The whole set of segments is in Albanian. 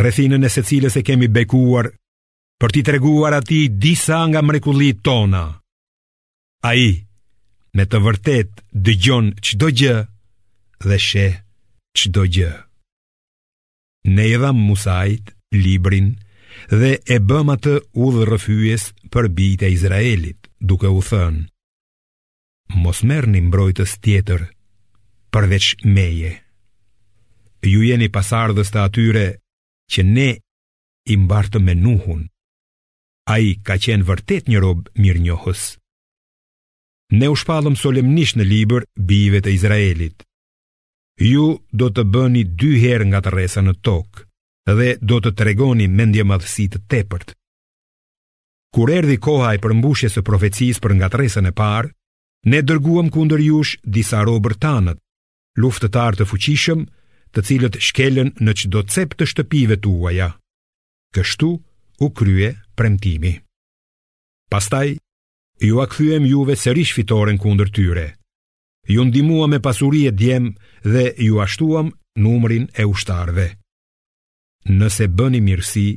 rrethinën e së cilës e kemi bekuar për t'i treguar atij disa nga mrekullitë tona. Ai me të vërtetë dëgjon çdo gjë dhe sheh çdo gjë. Ne i dhamë Musait librin dhe e bëmë atë udhërrëfyes për bijtë e Izraelit, duke u thënë: Mos merrni mbrojtës tjetër përveç meje. Ju jeni pasardhës të atyre që ne i mbartëm me Nuhun. Ai ka qenë vërtet një rob mirënjohës. Ne u shpallëm solemnisht në libër bijve të Izraelit. Ju do të bëni dy herë ngatërresa në tokë dhe do të tregoni mendjemadhësi të tepërt. Kur erdhi koha e përmbushjes së profecisë për ngatërresën e parë, ne dërguam kundër jush disa robër tanët, luftëtarë të fuqishëm, të cilët shkelën në çdo cep të shtëpive tuaja. Kështu u krye premtimi. Pastaj jua kthyem juve sërish fitoren kundër tyre. Ju ndihmuam me pasuri e djem dhe jua shtuam numrin e ushtarëve. Nëse bëni mirësi,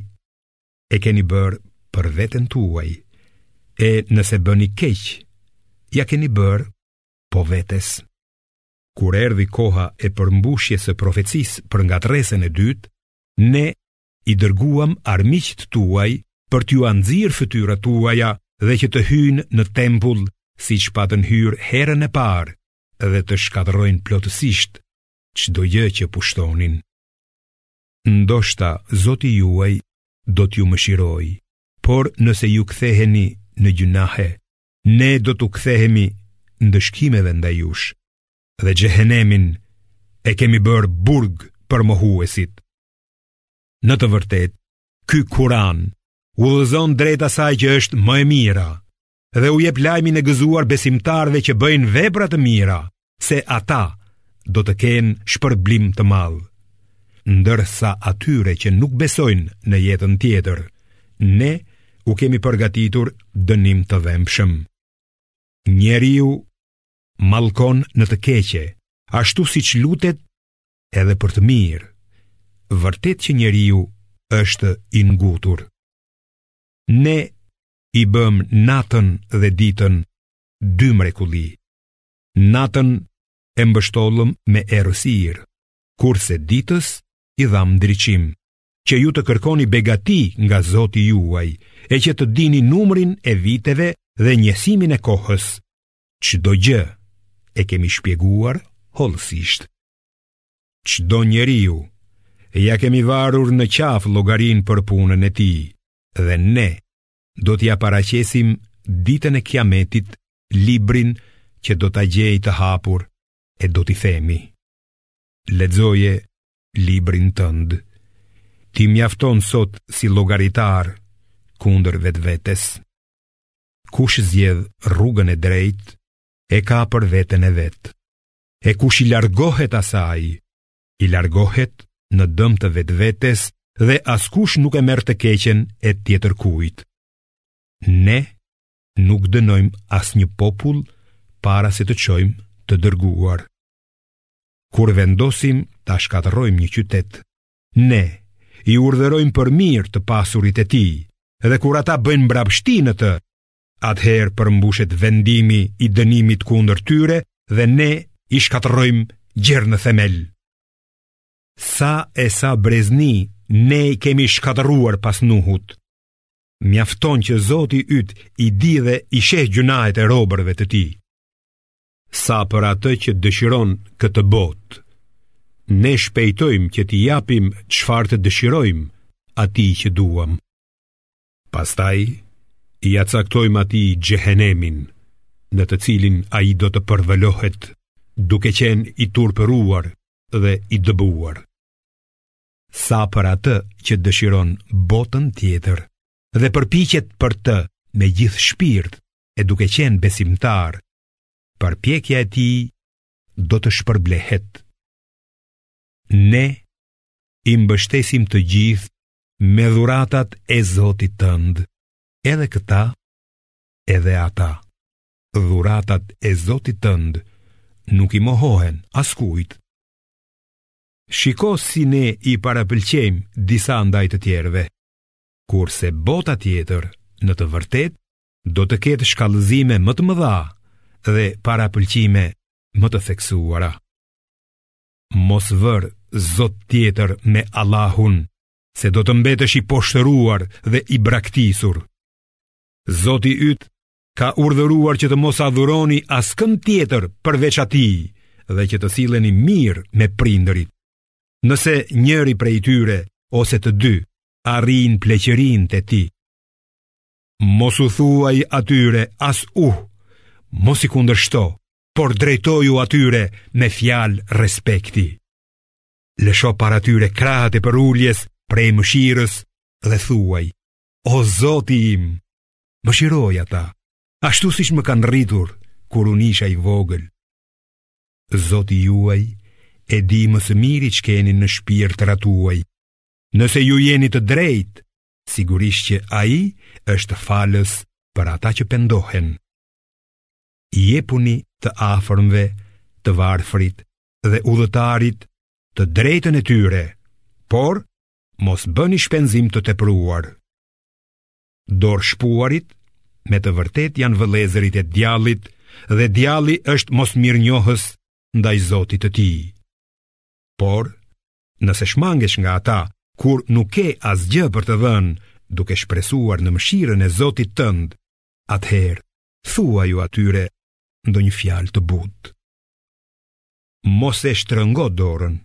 e keni bërë për veten tuaj, e nëse bëni keq, ia keni bërë po vetes. Kur erdhi koha e përmbushjes së profecisë për ngatërresën e dytë, ne i dërguam armiqtë tuaj për t'jua nxirë fytyrat tuaja dhe që të hyjnë në tempull siç patën hyrë herën e parë dhe të shkatërrojnë plotësisht çdo gjë që pushtonin. ndoshta Zoti juaj do t'ju mëshirojë, por nëse ju ktheheni në gjynahe, ne do t'u kthehemi ndëshkimeve ndaj jush, dhe xhehenemin e kemi bërë burg për mohuesit. Në të vërtetë, ky Kur'an udhëzon drejt asaj që është më e mira, dhe u jep lajmin e gëzuar besimtarëve që bëjnë vepra të mira, se ata do të kenë shpërblim të madh. Ndërsa atyre që nuk besojnë në jetën tjetër, ne u kemi përgatitur dënim të dhembshëm. Njeriu mallkon në të keqe, ashtu siç lutet edhe për të mirë. Vërtet që njeriu është i ngutur. Ne i bëmë natën dhe ditën dy mrekulli. Natën e mbështollëm me errësirë, kurse ditës i dhamë ndriçim, që ju të kërkoni begati nga Zoti juaj, e që të dini numrin e viteve dhe njehsimin e kohës. Çdo gjë e kemi shpjeguar hollësisht. Çdo njeriu ia kemi varur në qafë llogarinë për punën e tij. dhe ne do t'ia paraqesim ditën e kiametit librin që do ta gjejë të hapur e do t'i themi. Lexoje librin tënd. Ti mjafton sot si llogaritar kundër vetvetes. Kush zgjedh rrugën e drejtë e ka për veten e vet. E kush i largohet asaj, i largohet në dëm të vetvetes dhe askush nuk e merr të keqen e tjetërkujt. Ne nuk dënojmë asnjë popull para se të çojmë të dërguar. Kur vendosim ta shkatërrojmë një qytet, ne i urdhërojmë për mirë të pasurit e tij, dhe kur ata bëjnë mbrapshti në të, atëherë përmbushet vendimi i dënimit kundër tyre dhe ne i shkatërrojmë gjer në themel. Sa e sa brezni ne i kemi shkatërruar pas Nuhut. Mjafton që Zoti yt i di dhe i sheh gjynahet e robërve të tij. Sa për atë që dëshiron këtë botë, ne shpejtojmë që t'i japim çfarë të dëshirojmë atij që duam. Pastaj, ia caktojmë atij xhehenemin, në të cilin ai do të përvëlohet duke qenë i turpëruar dhe i dëbuar. Sa për atë që dëshiron botën tjetër dhe përpiqet për të me gjithë shpirt e duke qenë besimtar, përpjekja e tij do të shpërblehet. Ne i mbështesim të gjithë me dhuratat e Zotit tënd, edhe këta, edhe ata. Dhuratat e Zotit tënd nuk i mohohen askujt. Shiko si ne i parapëlqejmë disa ndaj të tjerëve, kurse bota tjetër në të vërtetë do të ketë shkallëzime më të mëdha dhe parapëlqime më të theksuara. Mos vërë zot tjetër me Allahun, se do të mbetesh i poshtëruar dhe i braktisur. Zoti yt ka urdhëruar që të mos adhuroni askënd tjetër përveç atij dhe që të silleni mirë me prindërit. Nëse njëri prej tyre ose të dy arrijnë pleqërinë te ti. Mos u thuaj atyre as uh, mos i kundërshto, por drejtoju atyre me fjalë respekti. Lësho para tyre krahët e përuljes prej mëshirës dhe thuaj, o zoti im, mëshiroji ata, ashtu siç më kanë rritur, kur unë isha i vogël. Zoti juaj e di më së miri ç'keni në shpirtrat tuaj, nëse ju jeni të drejtë, sigurisht që ai është falës për ata që pendohen. jepuni të afërmve, të varfrit dhe udhëtarit të drejtën e tyre, por mos bëni shpenzim të tepruar. Dorëshpuarit, me të vërtetë janë vëllezërit e djallit dhe djalli është mosmirënjohës ndaj zotit të tij. Por, nëse shmangesh nga ata, kur nuk ke asgjë për të dhënë, duke shpresuar në mëshirën e Zotit tënd, atëherë thuaju atyre ndonjë fjalë të butë. Mos e shtrëngo dorën,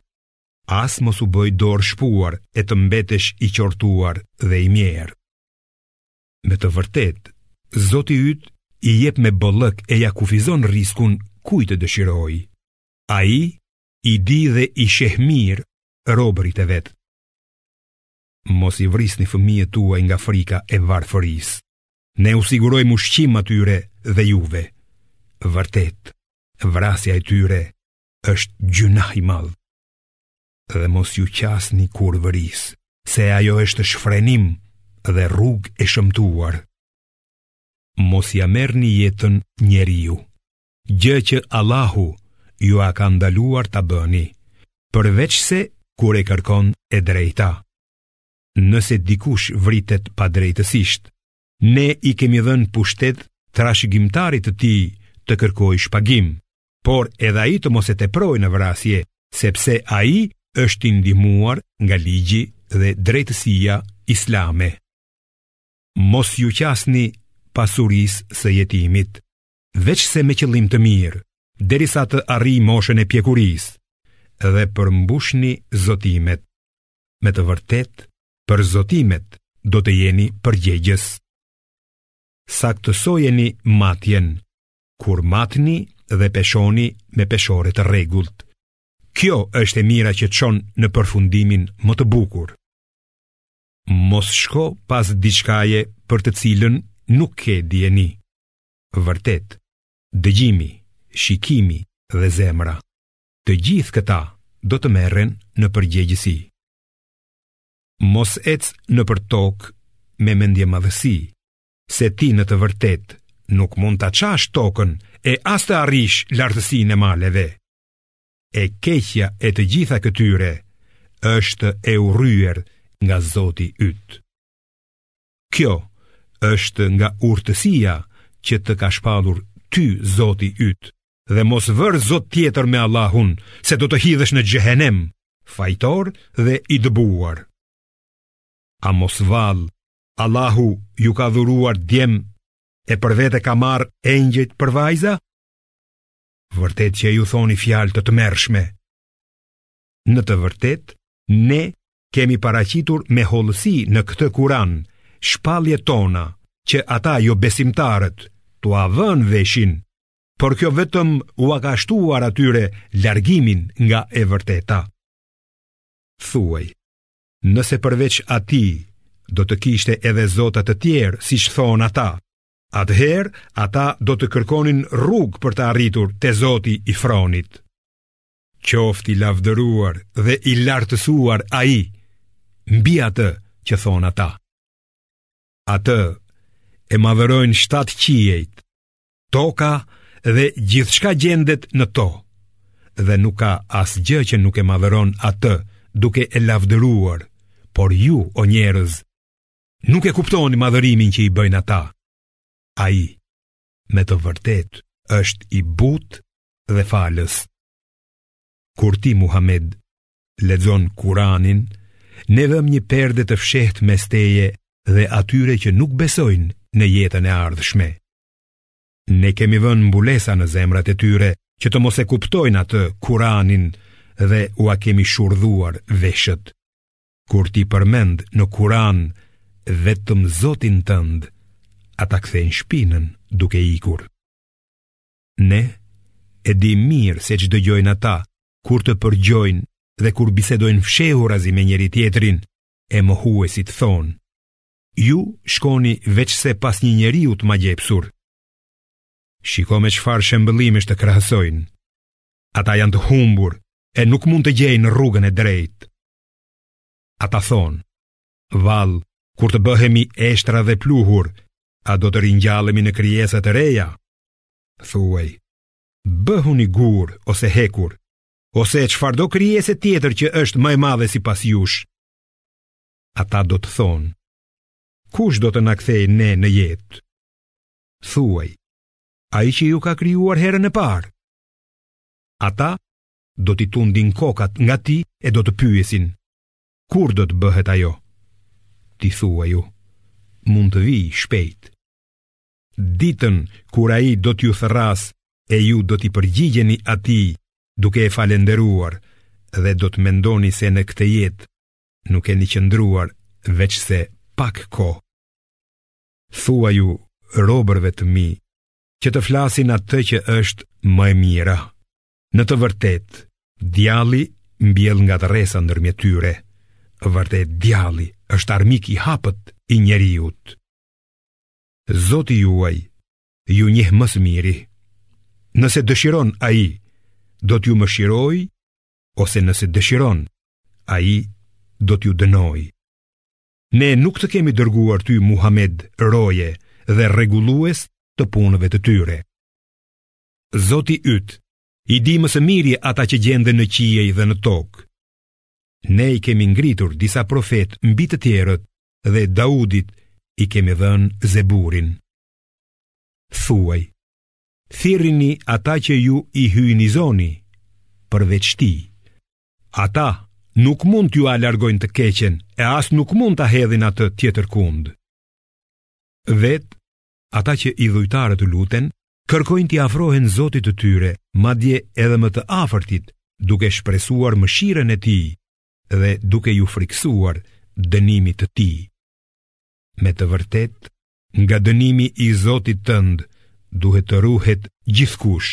as mos u bëj dorëshpuar e të mbetesh i qortuar dhe i mjerë. Me të vërtetë, zoti yt i jep me bollëk e ia kufizon rriskun kujt të dëshirojë. Ai i di dhe i sheh mirë robërit e vet. Mos i vrisni fëmijët tuaj nga frika e varfërisë Ne u sigurojmë ushqim atyre dhe juve. Vërtet, vrasja e tyre është gjynah i madh. Dhe mos iu qasni kurvërisë, se ajo është shfrenim dhe rrugë e shëmtuar. Mos ia merrni jetën njeriu, gjë që Allahu jua ka ndaluar ta bëni, përveçse kur e kërkon e drejta. nëse dikush vritet padrejtësisht, ne i kemi dhënë pushtet trashëgimtarit të tij të kërkojë shpagim, por edhe ai të mos e teprojë në vrasje, sepse ai është i ndihmuar nga ligji dhe drejtësia islame. Mos iu qasni pasurisë së jetimit, veçse me qëllim të mirë, derisa të arrijë moshën e pjekurisë dhe përmbushni zotimet. me të vërtetë për zotimet do të jeni përgjegjës. Saktësojeni matjen, kur matni dhe peshoni me peshore të rregullt. Kjo është e mira që çon në përfundimin më të bukur. Mos shko pas diçkaje për të cilën nuk ke dijeni. Vërtet, dëgjimi, shikimi dhe zemra. të gjithë këta do të merren në përgjegjësi. Mos ec nëpër tokë me mendjemadhësi, se ti në të vërtetë nuk mund ta çash tokën e as të arrish lartësinë e maleve. E keqja e të gjitha këtyre është e urryer nga Zoti yt. Kjo është nga urtësia që të ka shpallur ty Zoti yt dhe mos vërë zot tjetër me Allahun se do të hidhesh në xhehenem fajtor dhe i dëbuar A mos vallë Allahu ju ka dhuruar djem e për vete ka marrë engjëjt për vajza Vërtet që ju thoni fjalë të tmerrshme Në të vërtetë, ne kemi paraqitur me hollësi në këtë Kur'an shpalljet tona që ata jobesimtarët t'ua vënë veshin, por kjo vetëm ua ka shtuar atyre largimin nga e vërteta. Thuaj, nëse përveç atij do të kishte edhe zota të tjerë, siç thonë ata, atëherë ata do të kërkonin rrugë për të arritur te zoti i fronit. Qoftë i lavdëruar dhe i lartësuar ai mbi atë që thonë ata. Atë e madhërojnë shtatë qiejt, toka dhe gjithçka gjendet në to. Dhe nuk ka asgjë që nuk e madhëron atë duke e lavdëruar, por ju o njerëz nuk e kuptoni madhërimin që i bëjnë ata. Ai me të vërtetë është i butë dhe falës. Kur ti Muhammed lexon Kur'anin, ne vëmë një perde të fshehtë mes teje dhe atyre që nuk besojnë në jetën e ardhshme. Ne kemi vënë mbulesa në zemrat e tyre që të mos e kuptojnë atë Kur'anin dhe ua kemi shurdhuar veshët. kur ti përmend në Kur'an vetëm Zotin tënd, ata kthejnë shpinën duke ikur. Ne e di mirë se ç'dëgjojnë ata kur të përgjojnë dhe kur bisedojnë fshehurazi me njëri-tjetrin, e mohuesit thonë, ju shkoni veçse pas një njeriu të magjepsur. Shiko me çfarë shembëllimesh të krahasojnë. Ata janë të humbur e nuk mund të gjejnë rrugën e drejtë. Ata thonë, vallë, kur të bëhemi eshtra dhe pluhur, a do të ringjallemi në krijesa të reja? Thuaj, bëhuni gurë ose hekur, ose e çfarëdo krijese tjetër që është më e madhe sipas jush. Ata do të thonë, kush do të na kthejë ne në jetë? Thuaj, ai që ju ka krijuar herën e parë? Ata do t'i tundin kokat nga ti e do të pyesin, kur do të bëhet ajo? Ti thuaju, mund të vijë shpejt. Ditën kur ai do t'ju thërrasë e ju do t'i përgjigjeni atij duke e falënderuar dhe do të mendoni se në këtë jetë nuk keni qëndruar veçse pak kohë. Thuaju robërve të mi që të flasin atë që është më e mira. Në të vërtetë, djalli mbjell ngatërresa ndërmjet tyre, vërtet djalli është armik i hapët i njeriut. Zoti juaj, ju njeh më së miri, nëse dëshiron a i, do t'ju mëshirojë, ose nëse dëshiron, a i do t'ju dënojë. Ne nuk të kemi dërguar ty Muhamed roje dhe rregullues të punëve të tyre. Zoti yt i di më së miri ata që gjenden në qiej dhe në tokë. Ne i kemi ngritur disa profetë mbi të tjerët dhe Daudit i kemi dhënë Zeburin. Thuaj, thirrini ata që ju i hyjnizoni përveç tij. Ata nuk mund t'jua largojnë të keqen e as nuk mund ta hedhin atë tjetërkund. Vetë ata që idhujtarët u luten, kërkojnë t'i afrohen Zotit të tyre, madje edhe më të afërtit, duke shpresuar mëshirën e tij dhe duke iu frikësuar dënimit të tij. Me të vërtetë, nga dënimi i Zotit tënd duhet të ruhet gjithkush.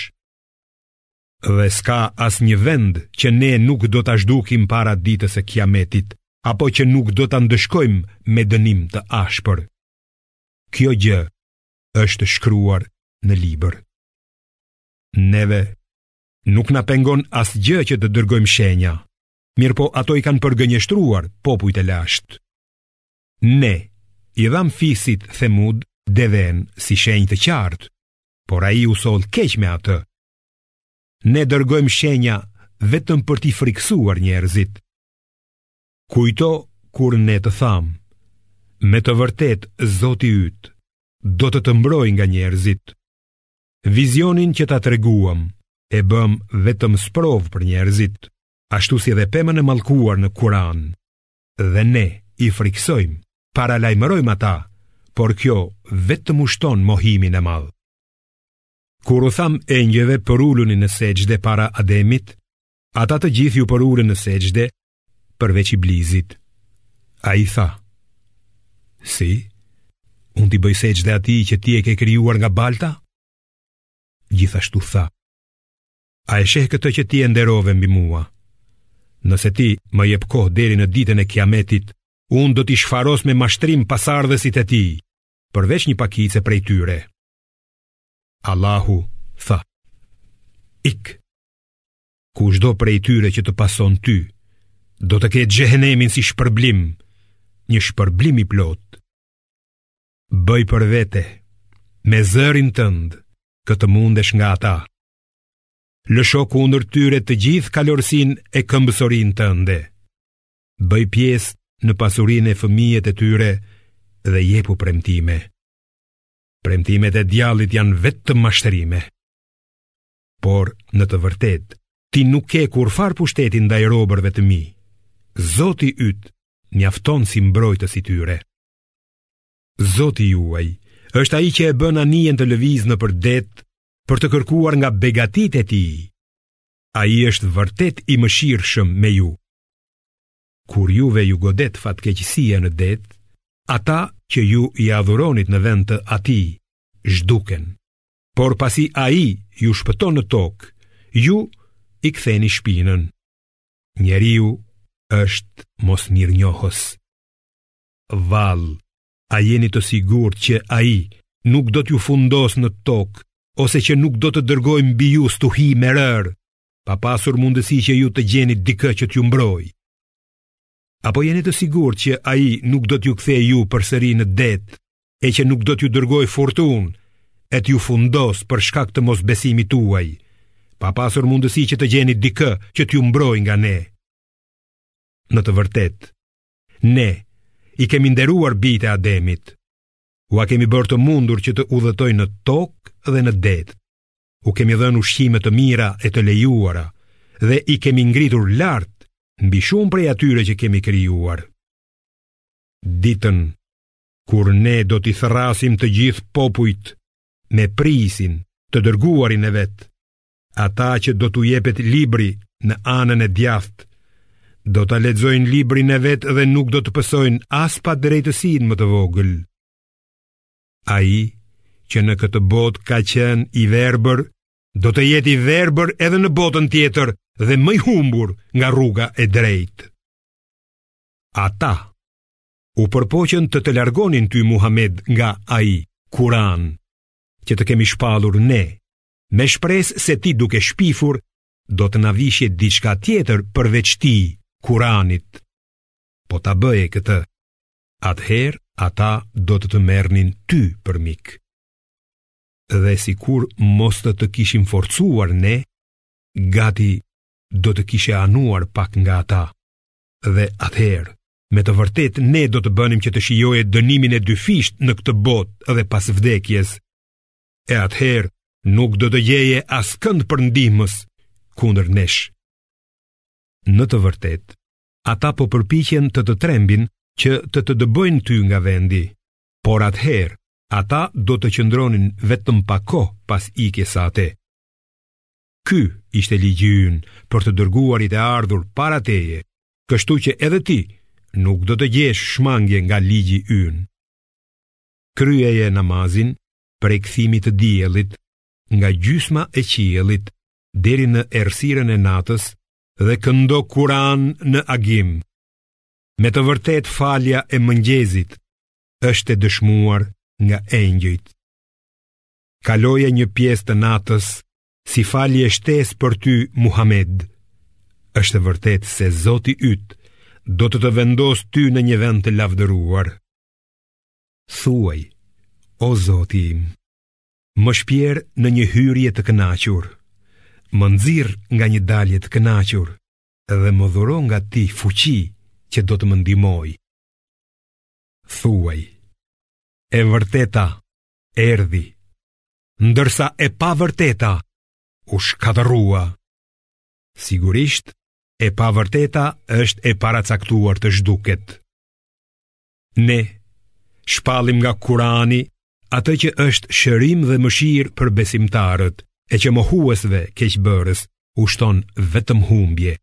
Dhe s'ka asnjë vend që ne nuk do ta zhdukim para ditës së kiametit, apo që nuk do ta ndëshkojmë me dënim të ashpër. Kjo gjë është shkruar në libër. Neve nuk na pengon asgjë që të dërgojmë shenja, mirëpo ato i kanë përgënjeshtruar popujt e lashtë. Ne, i dhamë fisit Themud devenë si shenjë të qartë, por ai u soll keq me atë. Ne dërgojmë shenja vetëm për t'i frikësuar njerëzit. Kujto kur ne të thamë, me të vërtetë Zoti yt do të të mbrojë nga njerëzit. Vizionin që ta treguam e bëmë vetëm sprovë për njerëzit, ashtu si edhe pemën e mallkuar në Kur'an. Dhe ne i frikësojmë, paralajmërojmë ata, por kjo vetëm u shton mohimin e madh. Kur u thamë engjëjve përuluni në sexhde para Ademit, ata të gjithë iu përulën në sexhde përveç Iblisit. Ai tha, si, unë t'i bëj sexhde atij që ti e ke krijuar nga balta? Gjithashtu tha, a e sheh këtë që ti e nderove mbi mua? Nëse ti më jep kohë deri në ditën e kiametit, unë do t'i shfaros me mashtrim pasardhësit e tij, përveç një pakice prej tyre. Allahu tha, ik, kushdo prej tyre që të pason ty, do të ketë xhehenemin si shpërblim, një shpërblim i plotë. Bëj për vete, me zërin tënd, kë të mundesh nga ata. Lësho kundër tyre të gjithë kalorësinë e këmbësorinë tënde. Bëj pjesë në pasurinë e fëmijët e tyre dhe jepu premtime. Premtimet e djallit janë vetëm mashtrime. Por, në të vërtetë, ti nuk ke kurrfarë pushteti ndaj robërve të mi. Zoti yt mjafton si mbrojtës i tyre. Zoti juaj është ai që e bën anijen të lëvizë nëpër det për të kërkuar nga begatitë e tij. Ai është vërtet i mëshirshëm me ju. Kur juve ju godet fatkeqësia në det, ata që ju i adhuronit në vend të atij, zhduken. Por pasi ai ju shpëton në tokë, ju i ktheni shpinën. Njeriu është mosmirënjohës. Vallë, a jeni të sigurt që ai nuk do t'ju fundosë në tokë, ose që nuk do të dërgojë mbi ju stuhi me rërë, pa pasur mundësi që ju të gjeni dikë që t'ju mbrojë. Apo jeni të sigurt që ai nuk do t'ju kthejë ju përsëri në det, e që nuk do t'ju dërgojë furtunë, e t'ju fundosë për shkak të mosbesimit tuaj, pa pasur mundësi që të gjeni dikë që t'ju mbrojë nga ne. Në të vërtetë, ne i kemi nderuar bijtë e Ademit, ua kemi bërë të mundur që të udhëtojnë në tokë dhe në det, u kemi dhënë ushqime të mira e të lejuara dhe i kemi ngritur lart mbi shumë prej atyre që kemi krijuar. Ditën kur ne do t'i thërrasim të gjithë popujt me prijësin të dërguarin e vet, ata që do t'u jepet libri në anën e djathtë do ta lexojnë librin e vet dhe nuk do të pësojnë as padrejtësinë më të vogël. Ai që në këtë botë ka qenë i verbër, do të jetë i verbër edhe në botën tjetër dhe më i humbur nga rruga e drejtë. Ata u përpoqën të të largonin ty Muhammed nga ai Kur'an që të kemi shpallur ne, me shpresë se ti duke shpifur do të na vishje diçka tjetër përveç tij Kur'anit. Po ta bëje këtë, atëherë ata do të të merrnin ty për mik. Dhe sikur mos të të kishim forcuar ne, gati do të kishe anuar pak nga ata, dhe atëherë, me të vërtetë ne do të bënim që të shijoje dënimin e dyfishtë në këtë botë dhe pas vdekjes, e atëherë nuk do të gjeje askënd për ndihmës kundër nesh. Në të vërtetë, ata po përpiqen të të trembin që të të dëbojnë ty nga vendi. Por atëherë, ata do të qëndronin vetëm pak kohë pas ikjes sate. Ky ishte ligji ynë për të dërguarit e ardhur para teje, kështu që edhe ti nuk do të gjesh shmangje nga ligji ynë. Kryeje namazin prej kthimit të diellit nga gjysma e qiellit deri në errësirën e natës dhe këndo kuran në agim. Me të vërtetë falja e mëngjesit është e dëshmuar nga engjëjt. Kaloje një pjesë të natës si falje shtesë për ty Muhammed. Është e vërtetë se Zoti yt do të të vendosë ty në një vend të lavdëruar. Thuaj, o Zoti im, Më shpjer në një hyrje të kënaqur, më nxirr nga një dalje të kënaqur dhe më dhuro nga ti fuqi që do të më ndihmojë. Thuaj, e vërteta erdhi, ndërsa e pavërteta u shkatërrua. Sigurisht, e pavërteta është e paracaktuar të zhduket. Ne shpallim nga Kurani atë që është shërim dhe mëshirë për besimtarët, e që mohuesve keqbërës u shton vetëm humbje.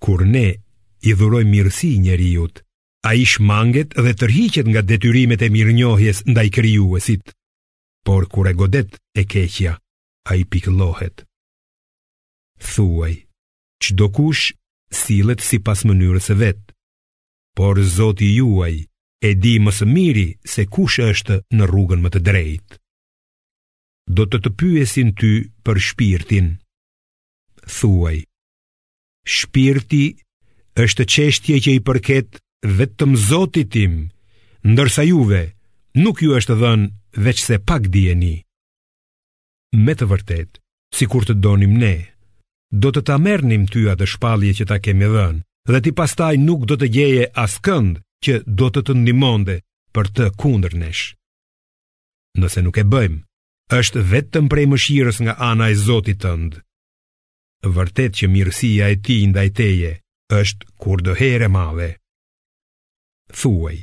Kur ne i dhurojmë mirësi njeriut, ai shmanget dhe tërhiqet nga detyrimet e mirënjohjes ndaj Krijuesit, por kur e godet e keqja, ai pikëllohet. Thuaj, çdokush sillet sipas mënyrës së vet, por Zoti juaj e di më së miri se kush është në rrugën më të drejtë. Do të të pyesin ty për shpirtin. Thuaj, shpirti është çështje që i përket vetëm Zotit tim, ndërsa juve nuk ju është dhënë veçse pak dijeni. me të vërtetë, sikur të donim ne, do të ta merrnim ty atë shpallje që ta kemi dhënë, dhe ti pastaj nuk do të gjeje askënd që do të të ndihmonte për të kundër nesh. Nëse nuk e bëjmë, është vetëm prej mëshirës nga ana e Zotit tënd. Vërtet që mirësia e tij ndaj teje është kurdoherë e madhe. Thuaj,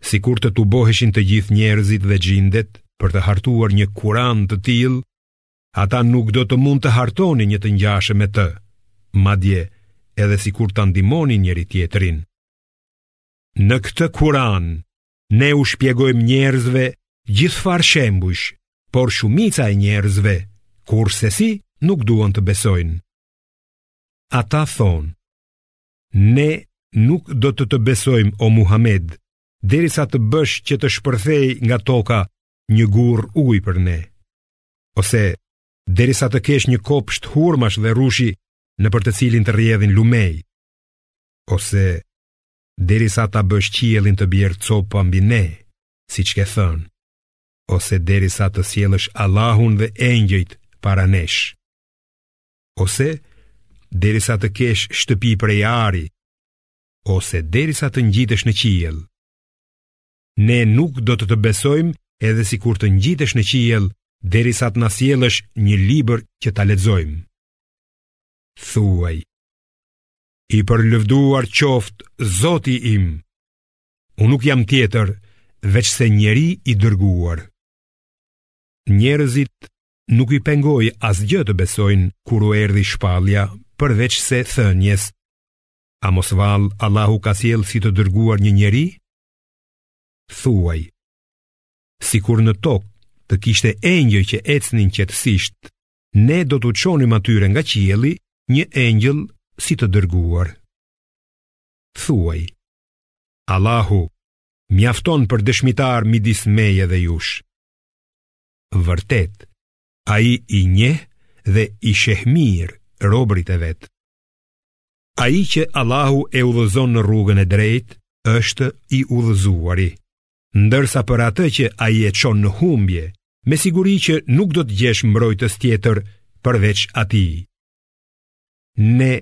sikur të tuboheshin të gjithë njerëzit dhe xhindet për të hartuar një kuran të tillë, ata nuk do të mund të hartonin një të ngjashëm me të, madje edhe sikur ta ndihmonin njëri-tjetrin. Në këtë kuran, ne u shpjegojmë njerëzve gjithfarë shembujsh, por shumica e njerëzve, kurrsesi nuk duan të besojnë. Ata thonë, Ne nuk do të të besojmë o Muhamed, derisa të bësh që të shpërthejë nga toka një gurrë ujë për ne, ose derisa të kesh një kopsht hurmash dhe rrushi nëpër të cilin të rrjedhin lumenj, ose derisa ta bësh qiellin të bjerë copa mbi ne, siç ke thënë, ose derisa të sjellësh Allahun dhe engjëjt para nesh. ose derisa të kesh shtëpi prej ari, ose derisa të ngjitesh në qiell. Ne nuk do të të besojmë edhe sikur të ngjitesh në qiell derisa të na sjellësh një libër që ta lexojmë. Thuaj, i përlëvduar qoftë zoti im, unë nuk jam tjetër veçse njeri i dërguar. Njerëzit nuk i pengoi asgjë të besojnë kur u erdhi shpallja përveçse thënies A mos vallë Allahu ka sjellë si të dërguar një njeri? Thuaj Sikur në tokë të kishte engjëj që ecnin qetësisht Ne do t'u çonim atyre nga qielli një engjëll si të dërguar Thuaj Allahu mjafton për dëshmitar midis meje dhe jush vërtet, ai i njeh dhe i sheh mirë robërit e vet. Ai që Allahu e udhëzon në rrugën e drejtë është i udhëzuari, ndërsa për atë që ai e çon në humbje, me siguri që nuk do të gjesh mbrojtës tjetër përveç atij. Ne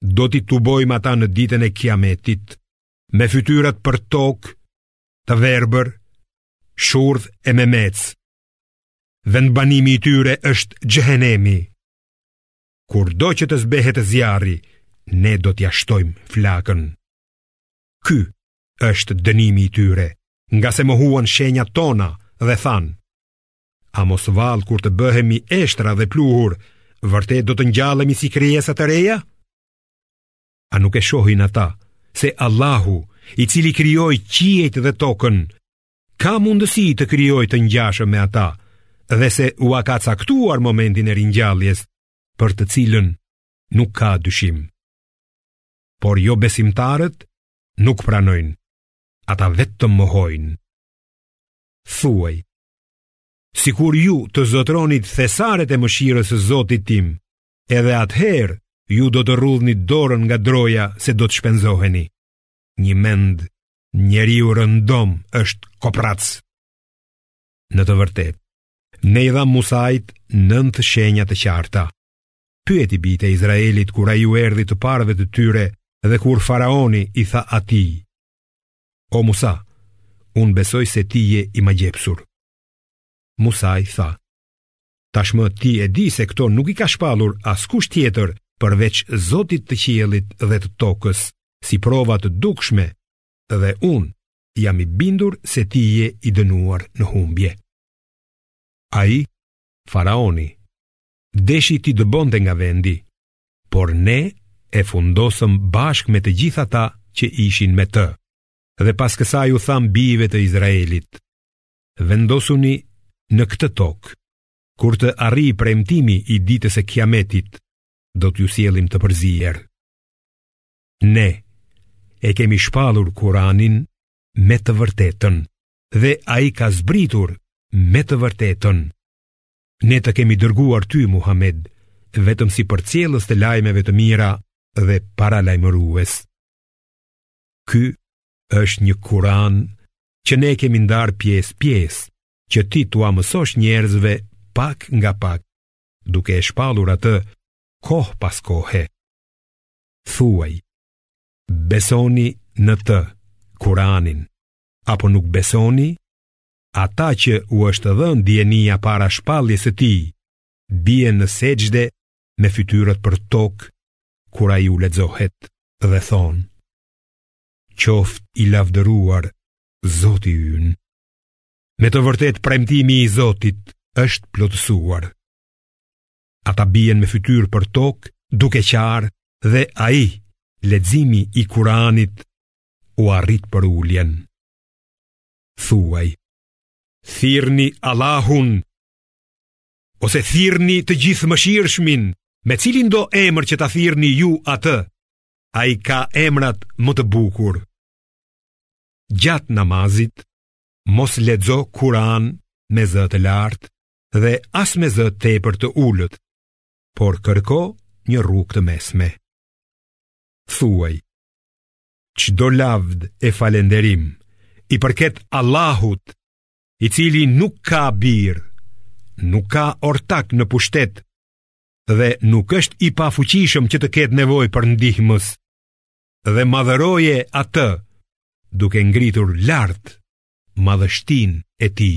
do t'i tubojmë ata në ditën e kiametit, me fytyrat për tokë, të verbër, shurdh e memecë. Vendbanimi i tyre është xhehenemi. Kurdo që të zbehet zjarri, ne do t'ia shtojmë flakën. Ky është dënimi i tyre, ngase mohuan shenjat tona dhe thanë. A mos vallë kur të bëhemi eshtra dhe pluhur, vërtet do të ngjallemi si krijesa të reja? A nuk e shohin ata se Allahu, i cili krijoi qiejt dhe tokën, ka mundësi të krijojë të ngjashëm me ata dhe se ua ka caktuar momentin e ringjalljes, për të cilën nuk ka dyshim. Por jobesimtarët nuk pranojnë, ata vetëm mohojnë. Thuaj, sikur ju të zotëronit thesaret e mëshirës së zotit tim, Edhe atëherë ju do të rrudhni dorën nga droja se do të shpenzoheni. Njëmend njeriu rëndom është koprrac. Në të vërtetë, ne i dhamë Musait nëntë shenja të qarta. Pyeti bijtë e Izraelit kur ai u erdhi të parëve të tyre dhe kur faraoni i tha atij. O Musa, unë besoj se ti je i magjepsur. Musai tha, Tashmë ti e di se këto nuk i ka shpallur askush tjetër përveç Zotit të qiellit dhe të tokës, si prova të dukshme, dhe unë jam i bindur se ti je i dënuar në humbje. Ai, faraoni, deshi t'i dëbonte nga vendi, por ne e fundosëm bashkë me të gjithë ata që ishin me të, dhe pas kësaj u thamë bijve të Izraelit, Vendosuni në këtë tokë, kur të arrijë premtimi i ditës së Kiametit, do t'ju sjellim të përzier. Ne e kemi shpallur Kur'anin me të vërtetën dhe ai ka zbritur me të vërtetën. Ne të kemi dërguar ty Muhammed vetëm si përcjellës të lajmeve të mira dhe paralajmërues. Ky është një Kur'an që ne e kemi ndarë pjesë-pjesë, që ti t'ua mësosh njerëzve pak nga pak, duke e shpallur atë kohë pas kohe. Thuaj, besoni në të, Kur'anin, apo nuk besoni? Ata që u është dhënë dijenia para shpalljes së tij, bien në sexhde me fytyrë për tokë kur ai u lexohet dhe thonë: Qoftë i lavdëruar Zoti ynë. Me të vërtetë premtimi i Zotit është plotësuar. Ata bien me fytyrë për tokë duke qarë dhe ai leximi i Kur'anit ua rrit përuljen. Thuaj, thirrni Allahun ose thirrni të Gjithëmëshirshmin, me cilindo emër që ta thirrni ju atë, ai ka emrat më të bukur. Gjatë namazit, mos lexo Kur'an me zë të lartë dhe as me zë tepër të ulët, por kërko një rrugë të mesme. Thuaj, çdo lavd e falënderim, i përket Allahut, i cili nuk ka bir, nuk ka ortak në pushtet dhe nuk është i pafuqishëm që të ketë nevojë për ndihmës dhe madhëroje atë duke ngritur lart madhështinë e tij.